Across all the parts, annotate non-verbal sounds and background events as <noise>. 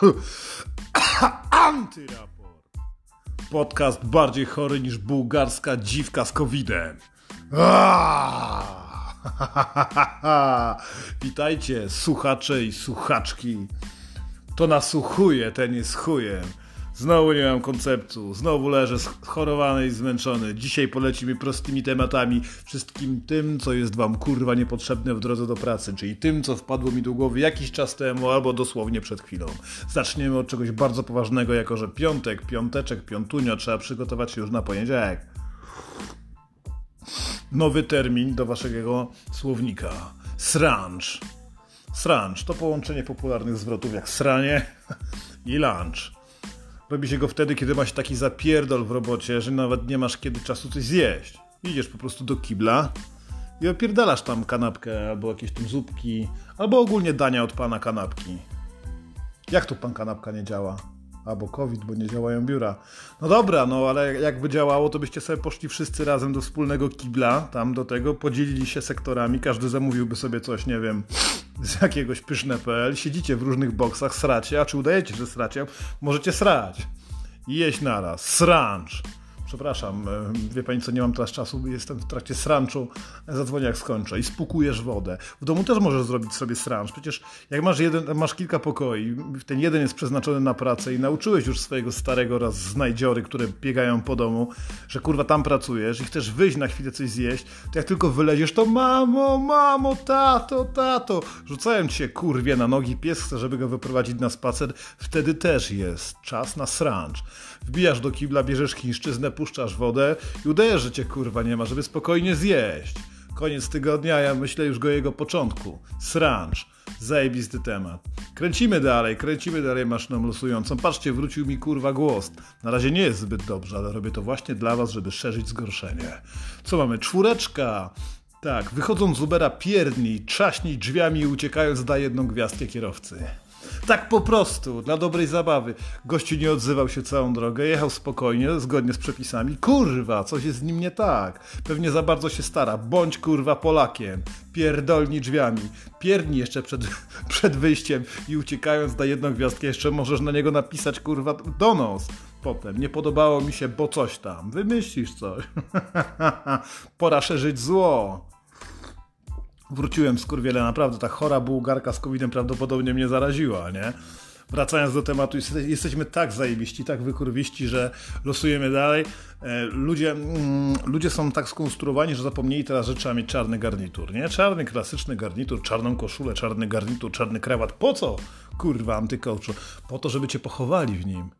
<coughs> Antyraport. Podcast bardziej chory niż bułgarska dziwka z COVID-em. <laughs> Witajcie, słuchacze i słuchaczki. To nasłuchuje, ten jest chujem. Znowu nie mam konceptu, znowu leżę schorowany i zmęczony. Dzisiaj polecimy prostymi tematami, wszystkim tym, co jest wam kurwa niepotrzebne w drodze do pracy, czyli tym, co wpadło mi do głowy jakiś czas temu albo dosłownie przed chwilą. Zaczniemy od czegoś bardzo poważnego, jako że piątek, piąteczek, piątunio, trzeba przygotować się już na poniedziałek. Nowy termin do waszego słownika. Sranch. Sranch to połączenie popularnych zwrotów jak sranie <laughs> i lunch. Robi się go wtedy, kiedy masz taki zapierdol w robocie, że nawet nie masz kiedy czasu coś zjeść. Idziesz po prostu do kibla i opierdalasz tam kanapkę, albo jakieś tam zupki, albo ogólnie dania od pana kanapki. Jak tu pan kanapka nie działa? Albo COVID, bo nie działają biura. No dobra, no ale jakby działało, to byście sobie poszli wszyscy razem do wspólnego kibla, tam do tego, podzielili się sektorami, każdy zamówiłby sobie coś, nie wiem, z jakiegoś pyszne.pl, siedzicie w różnych boksach, sracie, a czy udajecie, że sracie? Możecie srać jeść naraz. Sranch. Przepraszam, e, wie pani co, nie mam teraz czasu, jestem w trakcie sranczu, zadzwonię jak skończę i spukujesz wodę. W domu też możesz zrobić sobie srancz, przecież jak masz, jeden, masz kilka pokoi, ten jeden jest przeznaczony na pracę i nauczyłeś już swojego starego raz znajdziory, które biegają po domu, że kurwa tam pracujesz i chcesz wyjść na chwilę coś zjeść, to jak tylko wyleziesz, to mamo, mamo, tato, tato, rzucają cię kurwie na nogi, pies chce, żeby go wyprowadzić na spacer, wtedy też jest czas na srancz. Wbijasz do kibla, bierzesz chińszczyznę, puszczasz wodę i że cię kurwa nie ma, żeby spokojnie zjeść. Koniec tygodnia, ja myślę już go jego początku. Sranch. Zajebisty temat. Kręcimy dalej, kręcimy dalej maszyną losującą. Patrzcie, wrócił mi kurwa głos. Na razie nie jest zbyt dobrze, ale robię to właśnie dla was, żeby szerzyć zgorszenie. Co mamy? Czwóreczka. Tak, wychodząc z Ubera pierdni, trzaśnij drzwiami i uciekając da jedną gwiazdkę kierowcy. Tak po prostu, dla dobrej zabawy. Gościu nie odzywał się całą drogę, jechał spokojnie, zgodnie z przepisami. Kurwa, coś jest z nim nie tak. Pewnie za bardzo się stara. Bądź kurwa Polakiem. Pierdolni drzwiami. Pierdni jeszcze przed, <laughs> przed wyjściem i uciekając da jedną gwiazdkę, jeszcze możesz na niego napisać kurwa donos. Potem, nie podobało mi się, bo coś tam. Wymyślisz coś. <laughs> Pora szerzyć zło wróciłem z kurwiele, naprawdę ta chora bułgarka z covidem prawdopodobnie mnie zaraziła, nie? Wracając do tematu, jesteśmy tak zajebiści, tak wykurwiści, że losujemy dalej. E, ludzie, mm, ludzie są tak skonstruowani, że zapomnieli teraz, że trzeba mieć czarny garnitur, nie? Czarny, klasyczny garnitur, czarną koszulę, czarny garnitur, czarny krawat. Po co? Kurwa, antykołczu. Po to, żeby cię pochowali w nim.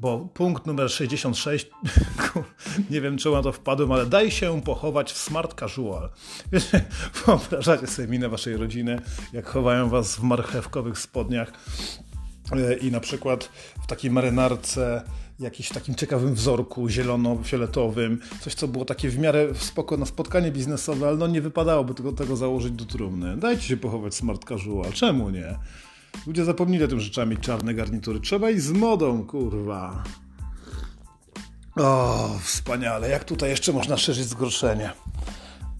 Bo punkt numer 66, <laughs> nie wiem czemu na to wpadłem, ale daj się pochować w smart casual. <laughs> Wyobrażacie sobie minę waszej rodziny, jak chowają was w marchewkowych spodniach e, i na przykład w takiej marynarce jakimś takim ciekawym wzorku zielono-fioletowym, coś co było takie w miarę spoko na spotkanie biznesowe, ale no nie wypadałoby tego, tego założyć do trumny. Dajcie się pochować smart casual, czemu nie? Ludzie zapomnieli o tym, że trzeba mieć czarne garnitury. Trzeba iść z modą, kurwa. O, wspaniale. Jak tutaj jeszcze można szerzyć zgorszenie?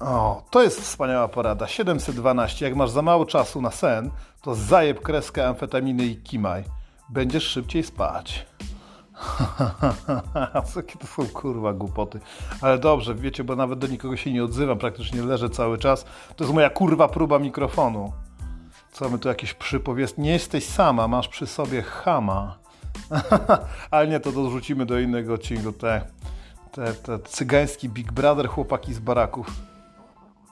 O, to jest wspaniała porada. 712. Jak masz za mało czasu na sen, to zajeb kreskę amfetaminy i kimaj. Będziesz szybciej spać. <laughs> Jakie to są kurwa głupoty. Ale dobrze, wiecie, bo nawet do nikogo się nie odzywam, praktycznie leżę cały czas. To jest moja kurwa próba mikrofonu. Co my tu jakieś przypowiedz? Nie jesteś sama, masz przy sobie chama. <laughs> Ale nie, to dorzucimy do innego odcinku. Te, te, te cygański Big Brother, chłopaki z baraków.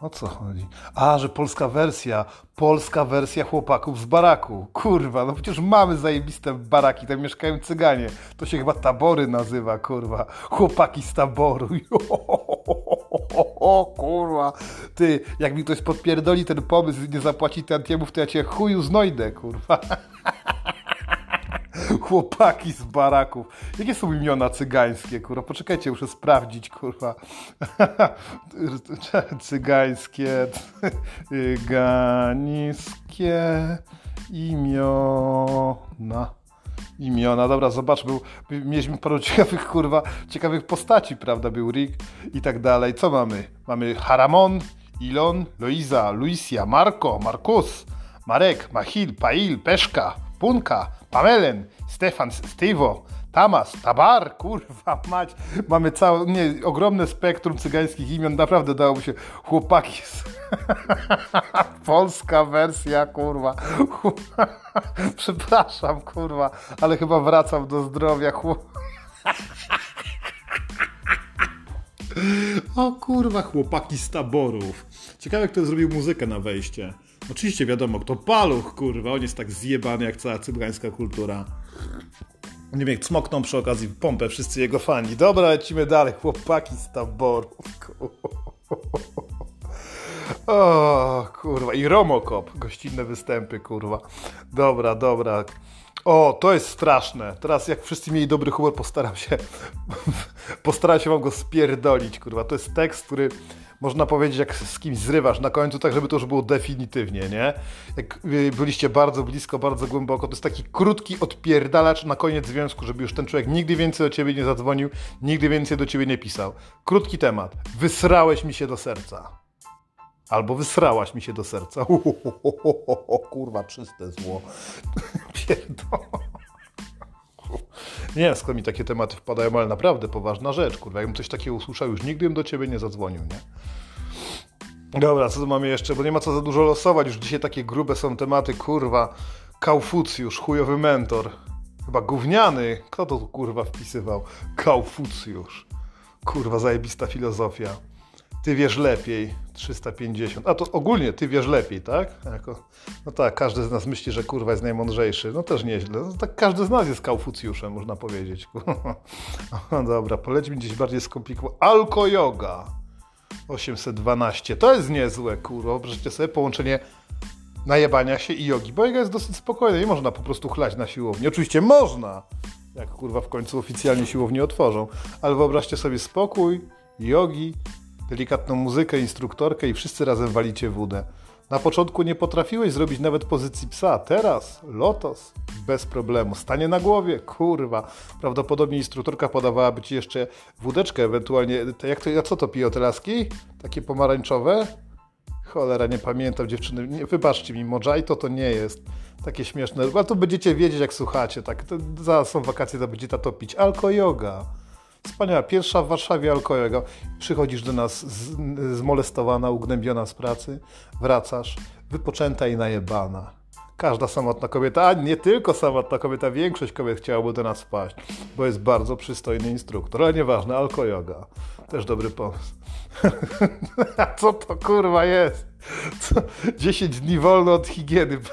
O co chodzi? A, że polska wersja. Polska wersja chłopaków z baraku. Kurwa, no przecież mamy zajebiste baraki, tam mieszkają cyganie. To się chyba tabory nazywa, kurwa. Chłopaki z taboru. <laughs> O, kurwa. Ty, jak mi ktoś podpierdoli ten pomysł nie zapłaci tantiemów, to ja cię chuju znojdę, kurwa. <laughs> Chłopaki z baraków. Jakie są imiona cygańskie, kurwa? Poczekajcie, muszę sprawdzić, kurwa. <laughs> Cygańskie, cyganiskie imiona. Imiona, dobra, zobacz, był, mieliśmy paru <laughs> ciekawych, kurwa, ciekawych postaci, prawda? Był Rick i tak dalej. Co mamy? Mamy Haramon, Ilon, Loiza, Luisia, Marco, Markus, Marek, Machil, Pail, Peszka, Punka, Pamelen, Stefan, Stevo, Tamas, Tabar, kurwa <laughs> mać. Mamy całe, nie, ogromne spektrum cygańskich imion. Naprawdę dałoby się chłopaki z... <laughs> Polska wersja, kurwa. <laughs> Przepraszam, kurwa, ale chyba wracam do zdrowia. O kurwa, chłopaki z taborów. Ciekawe, kto zrobił muzykę na wejście. Oczywiście wiadomo, kto paluch, kurwa. On jest tak zjebany jak cała cygańska kultura. Nie wiem, smokną przy okazji pompę wszyscy jego fani. Dobra, lecimy dalej. Chłopaki z taborów. O, kurwa. I Romokop. Gościnne występy, kurwa. Dobra, dobra. O, to jest straszne. Teraz jak wszyscy mieli dobry humor, postaram się <laughs> postaram się wam go spierdolić, kurwa. To jest tekst, który można powiedzieć, jak z kimś zrywasz na końcu, tak żeby to już było definitywnie, nie? Jak byliście bardzo blisko, bardzo głęboko, to jest taki krótki odpierdalacz na koniec związku, żeby już ten człowiek nigdy więcej do ciebie nie zadzwonił, nigdy więcej do ciebie nie pisał. Krótki temat. Wysrałeś mi się do serca. Albo wysrałaś mi się do serca. <laughs> O, kurwa, czyste zło. <laughs> Pierdolę. Nie skąd mi takie tematy wpadają, ale naprawdę poważna rzecz, kurwa. Jakbym coś takiego usłyszał, już nigdy bym do ciebie nie zadzwonił, nie? Dobra, co tu mamy jeszcze? Bo nie ma co za dużo losować. Już dzisiaj takie grube są tematy, kurwa. Kaufucjusz, chujowy mentor. Chyba gówniany. Kto to tu, kurwa, wpisywał? Kaufucjusz. Kurwa, zajebista filozofia. Ty wiesz lepiej. 350. A to ogólnie ty wiesz lepiej, tak? Jako, no tak, każdy z nas myśli, że kurwa jest najmądrzejszy. No też nieźle. No, tak każdy z nas jest kaufucjuszem, można powiedzieć. <laughs> No dobra, polećmy gdzieś bardziej skomplikowane. Alko yoga 812. To jest niezłe, kurwa. Wyobraźcie sobie połączenie najebania się i jogi. Bo joga jest dosyć spokojna. Nie można po prostu chlać na siłowni. Oczywiście można, jak kurwa w końcu oficjalnie siłownie otworzą. Ale wyobraźcie sobie spokój, jogi delikatną muzykę, instruktorkę i wszyscy razem walicie wódę. Na początku nie potrafiłeś zrobić nawet pozycji psa, teraz lotos, bez problemu, stanie na głowie, kurwa. Prawdopodobnie instruktorka podawałaby ci jeszcze wódeczkę, ewentualnie, jak to, ja co to piją te laski? Takie pomarańczowe? Cholera, nie pamiętam dziewczyny, nie, wybaczcie mi, mojito to nie jest takie śmieszne, ale to będziecie wiedzieć jak słuchacie, tak, to, są wakacje, to będziecie to pić. Alko yoga. Wspaniała. Pierwsza w Warszawie alkoholego. Przychodzisz do nas z, zmolestowana, ugnębiona z pracy, wracasz, wypoczęta i najebana. Każda samotna kobieta, a nie tylko samotna kobieta, większość kobiet chciałaby do nas wpaść, bo jest bardzo przystojny instruktor, ale nieważne, alkoyoga. Też dobry pomysł. <laughs> a co to kurwa jest? Co? 10 dni wolno od higieny <laughs>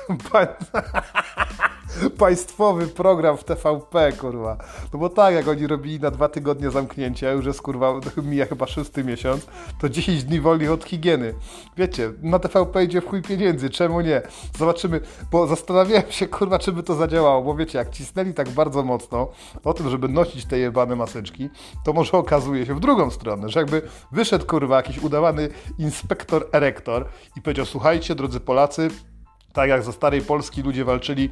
państwowy program w TVP, kurwa. No bo tak, jak oni robili na dwa tygodnie zamknięcia, już jest, kurwa, <laughs> mija chyba szósty miesiąc, to 10 dni wolnych od higieny. Wiecie, na TVP idzie w chuj pieniędzy, czemu nie? Zobaczymy, bo zastanawiałem się, kurwa, czy by to zadziałało, bo wiecie, jak cisnęli tak bardzo mocno o tym, żeby nosić te jebane maseczki, to może okazuje się w drugą stronę, że jakby wyszedł, kurwa, jakiś udawany inspektor erektor i powiedział, słuchajcie, drodzy Polacy, tak jak za starej Polski ludzie walczyli e,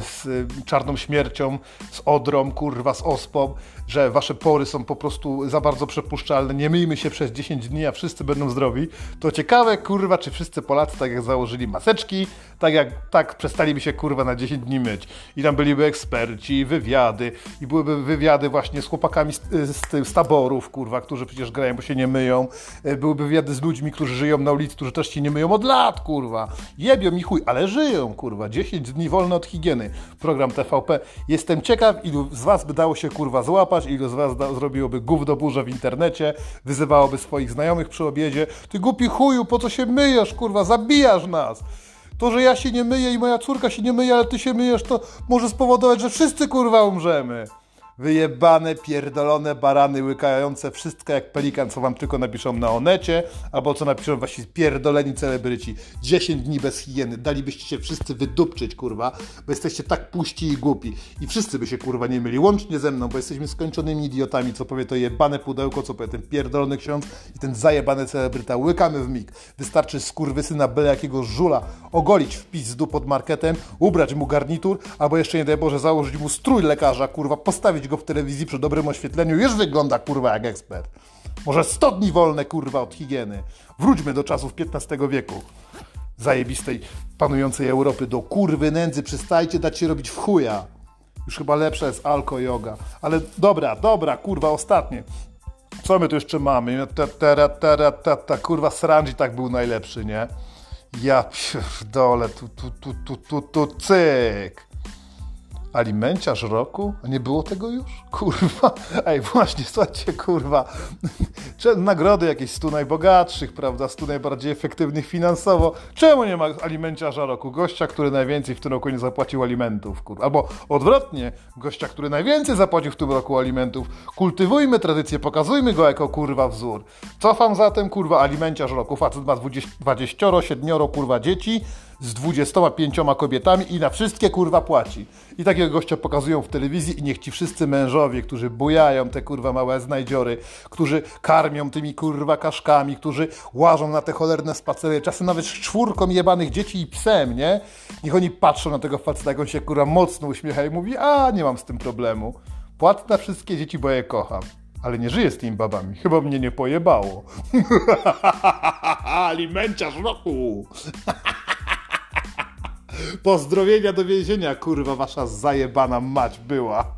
z czarną śmiercią, z odrą, kurwa, z ospą, że wasze pory są po prostu za bardzo przepuszczalne, nie myjmy się przez 10 dni, a wszyscy będą zdrowi, to ciekawe, kurwa, czy wszyscy Polacy tak jak założyli maseczki, tak jak tak przestaliby się, kurwa, na 10 dni myć. I tam byliby eksperci, wywiady, i byłyby wywiady właśnie z chłopakami z, z, z taborów, kurwa, którzy przecież grają, bo się nie myją. E, byłyby wywiady z ludźmi, którzy żyją na ulicy, którzy też się nie myją od lat, kurwa. Jebią mi chuj, ale żyją, kurwa. 10 dni wolne od higieny. Program TVP. Jestem ciekaw, ilu z was by dało się, kurwa, złapać, ilu z was da, zrobiłoby gówno burzę w internecie, wyzywałoby swoich znajomych przy obiedzie. Ty głupi chuju, po co się myjesz, kurwa, zabijasz nas. To, że ja się nie myję i moja córka się nie myje, ale ty się myjesz, to może spowodować, że wszyscy kurwa umrzemy. Wyjebane, pierdolone barany łykające wszystko jak pelikan, co wam tylko napiszą na onecie, albo co napiszą właśnie pierdoleni celebryci. 10 dni bez higieny. Dalibyście się wszyscy wydupczyć, kurwa, bo jesteście tak puści i głupi. I wszyscy by się, kurwa, nie mieli, łącznie ze mną, bo jesteśmy skończonymi idiotami, co powie to jebane pudełko, co powie ten pierdolony ksiądz i ten zajebany celebryta. Łykamy w mig. Wystarczy skurwysyna byle jakiego żula ogolić w pizdu pod marketem, ubrać mu garnitur, albo jeszcze nie daj Boże założyć mu strój lekarza, kurwa, postawić go w telewizji przy dobrym oświetleniu, już wygląda kurwa jak ekspert. Może 100 dni wolne kurwa od higieny. Wróćmy do czasów XV wieku. zajebistej, panującej Europy do kurwy nędzy. Przestajcie dać się robić w chuja. Już chyba lepsza jest alko yoga. Ale dobra, dobra, kurwa, ostatnie. Co my tu jeszcze mamy? Ta, ta, ta, ta, ta, kurwa, Sranji tak był najlepszy, nie? Ja pierdolę, tu, tu, tu, tu, tu, tu, cyk. Alimenciarz roku? A nie było tego już? Kurwa. Ej, właśnie, słuchajcie, kurwa. <laughs> Nagrody jakieś 100 najbogatszych, prawda? 100 najbardziej efektywnych finansowo. Czemu nie ma alimenciarza roku? Gościa, który najwięcej w tym roku nie zapłacił alimentów, kurwa. Albo odwrotnie, gościa, który najwięcej zapłacił w tym roku alimentów. Kultywujmy tradycję, pokazujmy go jako, kurwa, wzór. Cofam zatem, kurwa, alimenciarz roku. Facet ma 20, 27, kurwa, dzieci z 25 kobietami i na wszystkie kurwa płaci. I takiego gościa pokazują w telewizji i niech ci wszyscy mężowie, którzy bujają te kurwa małe znajdziory, którzy karmią tymi kurwa kaszkami, którzy łażą na te cholerne spacery, czasem nawet z czwórką jebanych dzieci i psem, nie? Niech oni patrzą na tego faceta, jak on się kurwa mocno uśmiecha i mówi, a nie mam z tym problemu. Płat na wszystkie dzieci, bo je kocham. Ale nie żyję z tymi babami. Chyba mnie nie pojebało. <laughs> Alimenciarz roku! <laughs> Pozdrowienia do więzienia, kurwa, wasza zajebana mać była.